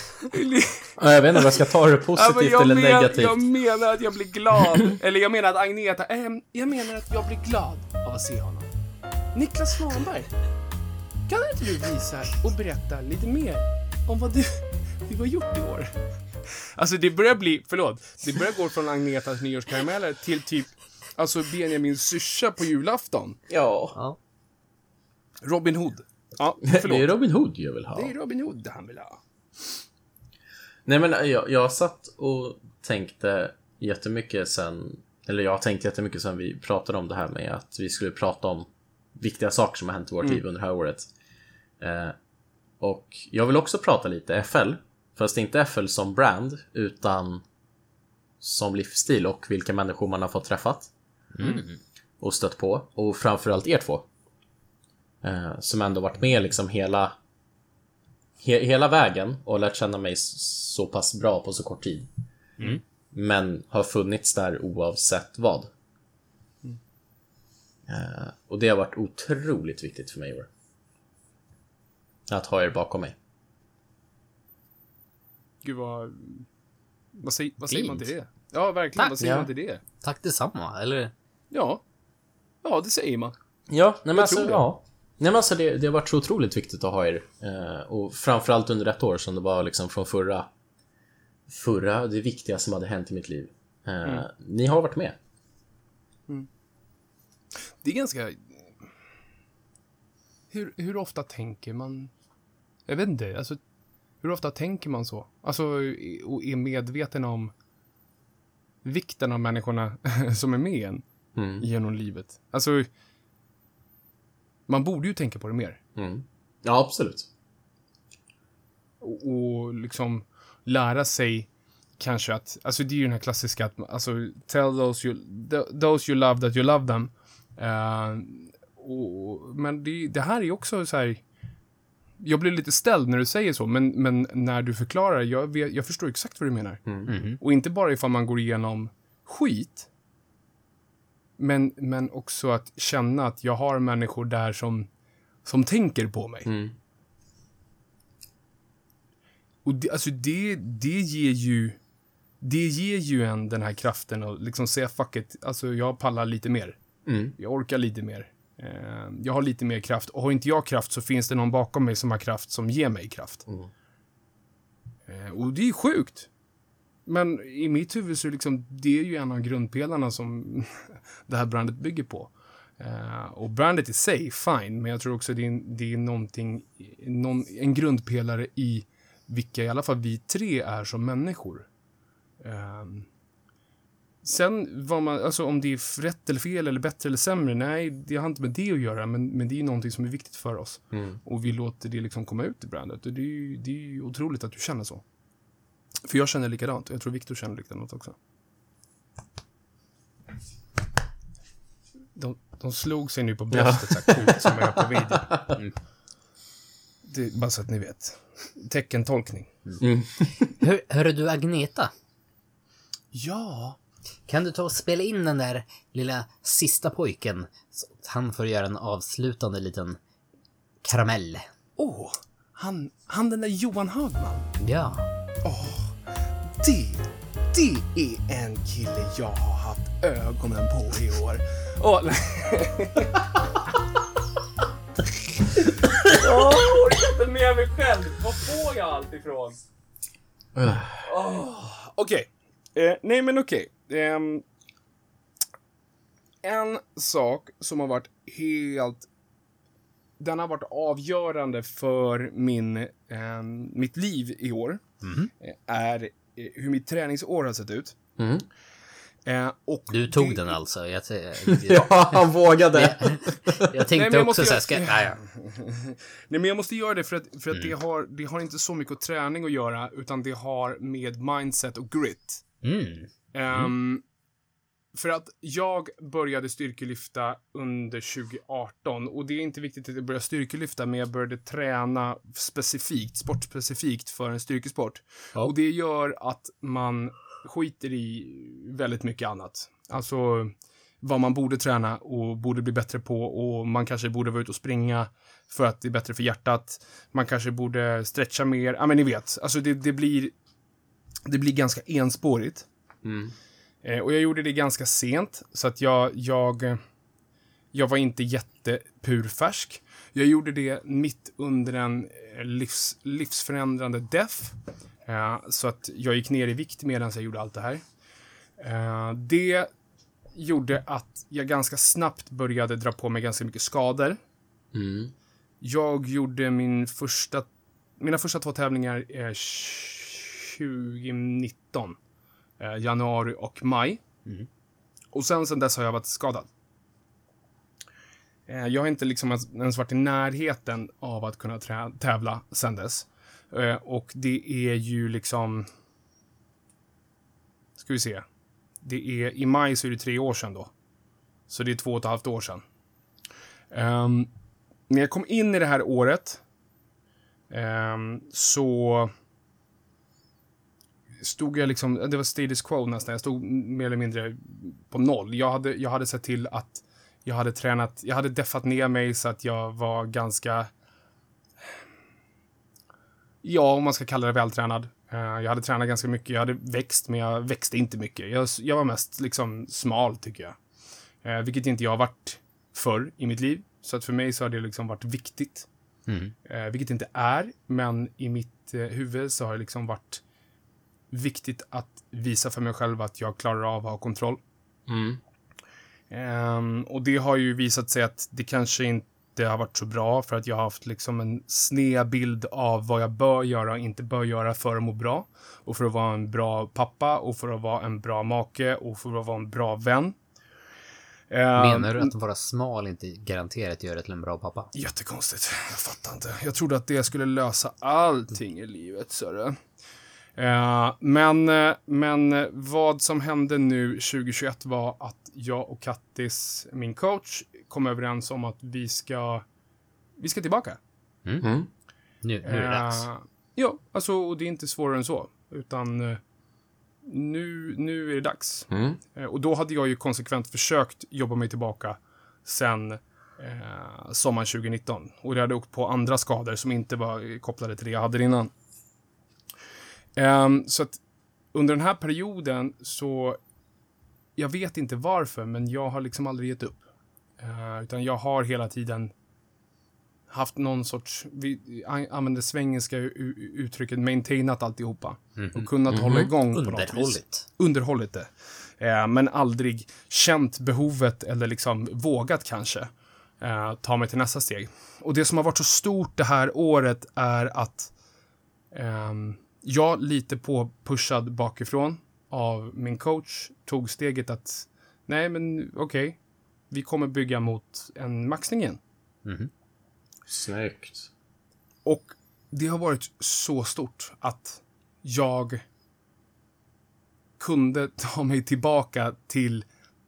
Ja, Jag vet inte om jag ska ta det positivt eller men, negativt. jag menar att jag blir glad. Eller jag menar att Agneta... ehm, jag menar att jag blir glad av att se honom. Niklas Svanberg. Kan inte du visa och berätta lite mer om vad du, du har gjort i år? Alltså det börjar bli, förlåt, det börjar gå från Agnetas nyårskarameller till typ, alltså Benjamins syrsa på julafton. Ja. Ja. Robin Hood. Ja, Det är förlåt. Robin Hood jag vill ha. Det är Robin Hood han vill ha. Nej men jag, jag satt och tänkte jättemycket sen, eller jag har tänkt jättemycket sen vi pratade om det här med att vi skulle prata om viktiga saker som har hänt i vårt liv under det här året. Eh, och jag vill också prata lite FL, fast inte FL som brand, utan som livsstil och vilka människor man har fått träffat. Och stött på, och framförallt er två. Eh, som ändå varit med liksom hela he hela vägen och lärt känna mig så pass bra på så kort tid. Men har funnits där oavsett vad. Eh, och det har varit otroligt viktigt för mig i år. Att ha er bakom mig. Gud vad... Vad, säger, vad säger man till det? Ja, verkligen. Tack. Vad säger Ja. man till det? Tack detsamma, eller? Ja. Ja, det säger man. Ja, nej men Jag alltså, ja. Nej men alltså det, det har varit så otroligt viktigt att ha er. Eh, och framförallt under ett år som det var liksom från förra, förra, det viktigaste som hade hänt i mitt liv. Eh, Ni har varit med. Det är ganska... Hur, hur ofta tänker man... Jag vet inte, alltså... Hur ofta tänker man så? Alltså, och är medveten om vikten av människorna som är med en Mm. genom livet. Alltså... Man borde ju tänka på det mer. Mm. Ja, absolut. och, och liksom lära sig kanske att, alltså det är ju den här klassiska att, alltså tell those you, th- those you love that you love them. Eh, och, men det, det här är ju också så här, jag blir lite ställd när du säger så, men, men när du förklarar, jag, vet, jag förstår exakt vad du menar. Mhm. Och inte bara ifall man går igenom skit, men, men också att känna att jag har människor där som, som tänker på mig. Mm. Och det, alltså det, det ger ju det ger ju en den här kraften att liksom säga fuck it, alltså jag pallar lite mer. Mm. Jag orkar lite mer. Eh, jag har lite mer kraft. Och har inte jag kraft så finns det någon bakom mig som har kraft som ger mig kraft. Mm. Eh, och det är sjukt. Men i mitt huvud så är liksom, det är ju en av grundpelarna som det här brandet bygger på. Eh, och brandet i sig, fine, men jag tror också det är, det är någonting, någon, en grundpelare i vilka i alla fall vi tre är som människor. Ehm, sen vad man, alltså om det är rätt eller fel eller bättre eller sämre, nej, det har inte med det att göra, men, men det är någonting som är viktigt för oss. Mm. Och vi låter det liksom komma ut i brandet. Och det är ju, det är ju otroligt att du känner så. För jag känner likadant, och jag tror Viktor känner likadant också. De, de slog sig nu på bröstet så här coolt som jag gör på video. Mm. Det, bara så att ni vet. Teckentolkning. Mm. Hör, hörru du, Agneta? Ja, Kan du ta och spela in den där lilla sista pojken? Så att han får göra en avslutande liten karamell. Åh, han, han den där Johan Hagman. Ja. Det, det är en kille jag har haft ögonen på i år. Åh, nej. Åh, jag orkar inte med mig själv. Var får jag allt ifrån? Okej. Eh, nej, men okej. Ehm, en sak som har varit helt... Den har varit avgörande för min, eh, mitt liv i år. eh, Är eh, hur mitt träningsår har sett ut. Mm. Eh, och Du tog det- den alltså? Jag, Ja, han vågade. jag Nej, tänkte men jag också så här, ska... Nej, ja. Nej, men jag måste göra det för att, för att det, har, det har inte så mycket träning att göra, utan det har med mindset och grit. Mm. Ehm, För att jag började styrkelyfta under 2018 och det är inte viktigt att jag började styrkelyfta, men jag började träna specifikt, sportspecifikt för en styrkesport. Ja. Och det gör att man skiter i väldigt mycket annat. Alltså vad man borde träna och borde bli bättre på och man kanske borde vara ute och springa för att det är bättre för hjärtat. Man kanske borde stretcha mer. Ja, men ni vet. Alltså det, det blir det blir ganska enspårigt. Mm. Eh, och jag gjorde det ganska sent, så att jag, jag, jag var inte jättepurfärsk. Jag gjorde det mitt under en eh, livs, livsförändrande death. Eh, så att jag gick ner i vikt medan jag gjorde allt det här. Eh, det gjorde att jag ganska snabbt började dra på mig ganska mycket skador. Mm. Jag gjorde min första, mina första två tävlingar eh, 2019. Eh, januari och maj. Mm. Och sen, sen dess har jag varit skadad. Eh, jag har inte liksom ens, varit i närheten av att kunna tävla sen dess. Eh, och det är ju liksom... Ska vi se. Det är, I maj så är det tre år sedan då. Så det är två och ett halvt år sedan. Ehm, när jag kom in i det här året ehm, så stod jag liksom, det var status quo nästan. Jag stod mer eller mindre på noll. Jag hade, jag hade sett till att jag hade tränat, jag hade deffat ner mig så att jag var ganska, ja, om man ska kalla det vältränad. Eh, jag hade tränat ganska mycket, jag hade växt, men jag växte inte mycket. Jag, jag var mest liksom smal, tycker jag. Eh, vilket inte jag har varit förr i mitt liv. Så att för mig så har det liksom varit viktigt. Mm. Eh, vilket inte är, men i mitt eh, huvud så har det liksom varit viktigt att visa för mig själv att jag klarar av att ha kontroll. Mm. Ehm, och det har ju visat sig att det kanske inte har varit så bra för att jag har haft liksom en sned bild av vad jag bör göra och inte bör göra för att må bra. Och för att vara en bra pappa och för att vara en bra make och för att vara en bra vän. Ehm, Menar du att vara smal inte garanterat gör dig till en bra pappa? Jättekonstigt. Jag fattar inte. Jag trodde att det skulle lösa allting i livet, så. Eh, men, eh, men vad som hände nu 2021 var att jag och Kattis, min coach, kom överens om att vi ska, vi ska tillbaka. Mm. Nu, nu är det dags. Eh, ja, alltså, och det är inte svårare än så. Utan eh, nu, nu är det dags. Mm. Och då hade jag ju konsekvent försökt jobba mig tillbaka sen eh, sommaren 2019. Och jag hade åkt på andra skador som inte var kopplade till det jag hade innan. Ehm, så att under den här perioden så, jag vet inte varför, men jag har liksom aldrig gett upp. Eh, utan jag har hela tiden haft någon sorts, vi an- använder svengelska uttrycket maintainat alltihopa. Och kunnat hålla igång på något vis underhållit det. Eh, men aldrig känt behovet eller liksom vågat kanske eh, ta mig till nästa steg. Och det som har varit så stort det här året är att ehm, jag lite på pushad bakifrån av min coach tog steget att nej men okej, vi kommer bygga mot en maxning igen. Mhm. Snyggt. Och det har varit så stort att jag kunde ta mig tillbaka till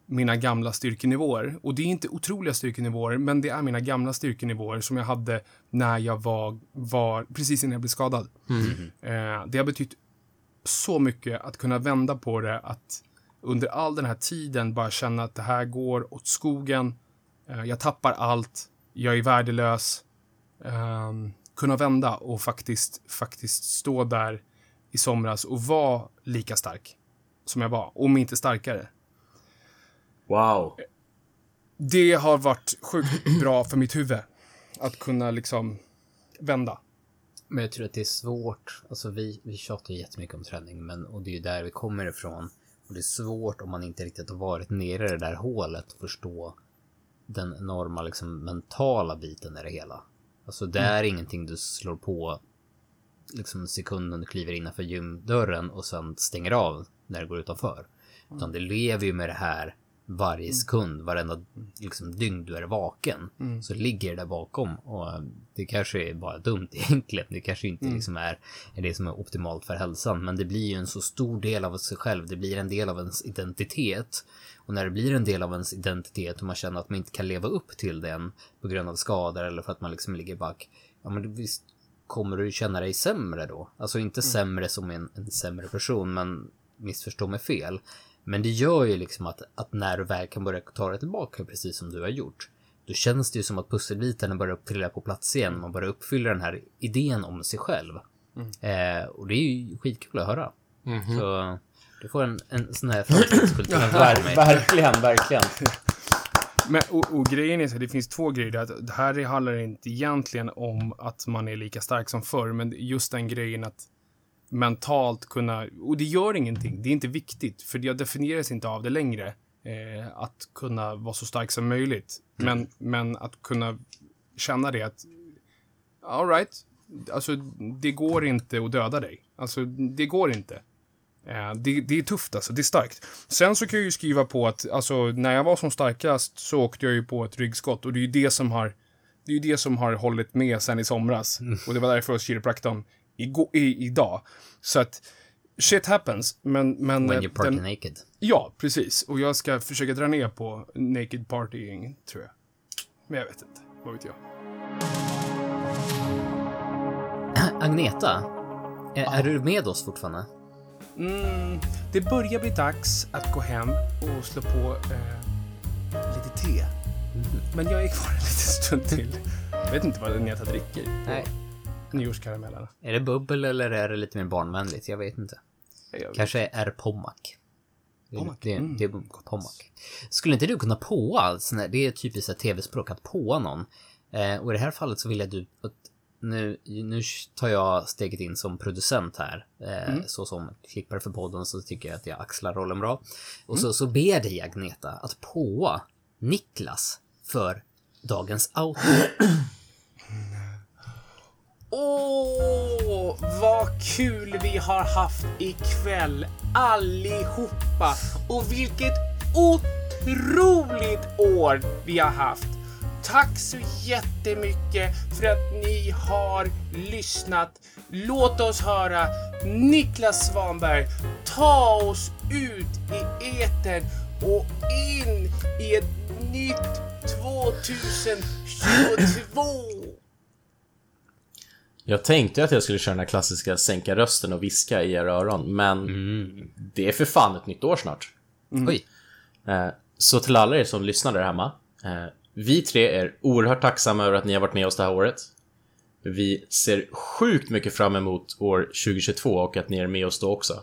mina gamla styrkenivåer. Och det är inte otroliga styrkenivåer, men det är mina gamla styrkenivåer som jag hade när jag var, var precis innan jag blev skadad. Eh, det har betytt så mycket att kunna vända på det, att under all den här tiden bara känna att det här går åt skogen. Eh, jag tappar allt. Jag är värdelös. Ehm, kunna vända och faktiskt, faktiskt stå där i somras och vara lika stark som jag var, om inte starkare. Wow. Det har varit sjukt bra för mitt huvud. Att kunna liksom vända. Men jag tror att det är svårt. Alltså vi, vi tjatar ju jättemycket om träning, men och det är ju där vi kommer ifrån. Och det är svårt om man inte riktigt har varit nere i det där hålet att förstå den enorma liksom mentala biten i det hela. Alltså det är ingenting du slår på liksom sekunden du kliver innanför gymdörren och sen stänger av när du går utanför. Utan det lever ju med det här varje sekund, varenda liksom, dygn du är vaken. Så ligger det där bakom. Och det kanske är bara dumt egentligen. Det kanske inte liksom är, det som är optimalt för hälsan. Men det blir ju en så stor del av sig själv. Det blir en del av ens identitet. Och när det blir en del av ens identitet och man känner att man inte kan leva upp till den på grund av skador eller för att man liksom ligger back. Ja men visst kommer du känna dig sämre då. Alltså inte sämre som en, en sämre person, men missförstå mig fel. Men det gör ju liksom att, att när du väl kan börja ta dig tillbaka, precis som du har gjort, då känns det ju som att pusselbitarna börjar trilla på plats igen. Man börjar uppfylla den här idén om sig själv. Eh, och det är ju skitkul att höra. Så du får en, en sån här framtidskultur. Verkligen, verkligen. Men, och, och grejen är så här, det finns två grejer. Att det här handlar inte egentligen om att man är lika stark som förr, men just den grejen att mentalt kunna, och det gör ingenting, det är inte viktigt, för jag definieras inte av det längre. Eh, att kunna vara så stark som möjligt. Men, men att kunna känna det att, all right, alltså det går inte att döda dig. Alltså det går inte. Eh, det, det är tufft alltså, det är starkt. Sen så kan jag ju skriva på att, alltså när jag var som starkast så åkte jag ju på ett ryggskott och det är ju det som har, det är ju det som har hållit med sen i somras. Och det var därför hos kiropraktorn igår, i, idag. Så att, shit happens, men... men When eh, you party naked. Ja, precis. Och jag ska försöka dra ner på naked partying, tror jag. Men jag vet inte. Vad vet jag? Agneta, är, är du med oss fortfarande? Mm, det börjar bli dags att gå hem och slå på eh, lite te. Men jag är kvar en liten stund till. Jag vet inte vad Agneta dricker. Nej. Nyårskaramellerna. Är det bubbel eller är det lite mer barnvänligt? Jag vet inte. Jag vet. Kanske är Pommac. Det är- Pommac? Det, Mm, det är Pommac. Skulle inte du kunna påa? här- Det är typiskt ett tv-språk, att påa någon. Eh, och i det här fallet så vill jag du att nu, nu tar jag steget in som producent här. Eh, Mm. Så som klippare för podden så tycker jag att jag axlar rollen bra. Och Mm. så, så ber jag dig Agneta att påa Niklas för dagens outro. Åh, vad kul vi har haft ikväll allihopa. Och vilket otroligt år vi har haft. Tack så jättemycket för att ni har lyssnat. Låt oss höra Niklas Svanberg ta oss ut i etern och in i ett nytt 2022. Jag tänkte att jag skulle köra den här klassiska sänka rösten och viska i era öron, men det är för fan ett nytt år snart. Oj, Eh, Så till alla er som lyssnar där hemma. eh, Vi tre är oerhört tacksamma över att ni har varit med oss det här året. Vi ser sjukt mycket fram emot år 2022 och att ni är med oss då också.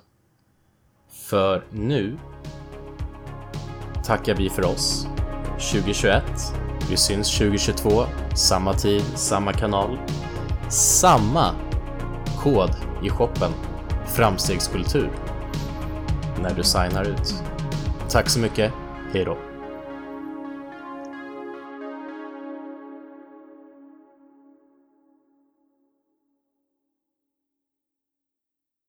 För nu tackar vi för oss. 2021. Vi syns 2022. Samma tid, samma kanal. Samma kod i shoppen. Framstegskultur. När du signar ut. Tack så mycket. hejdå.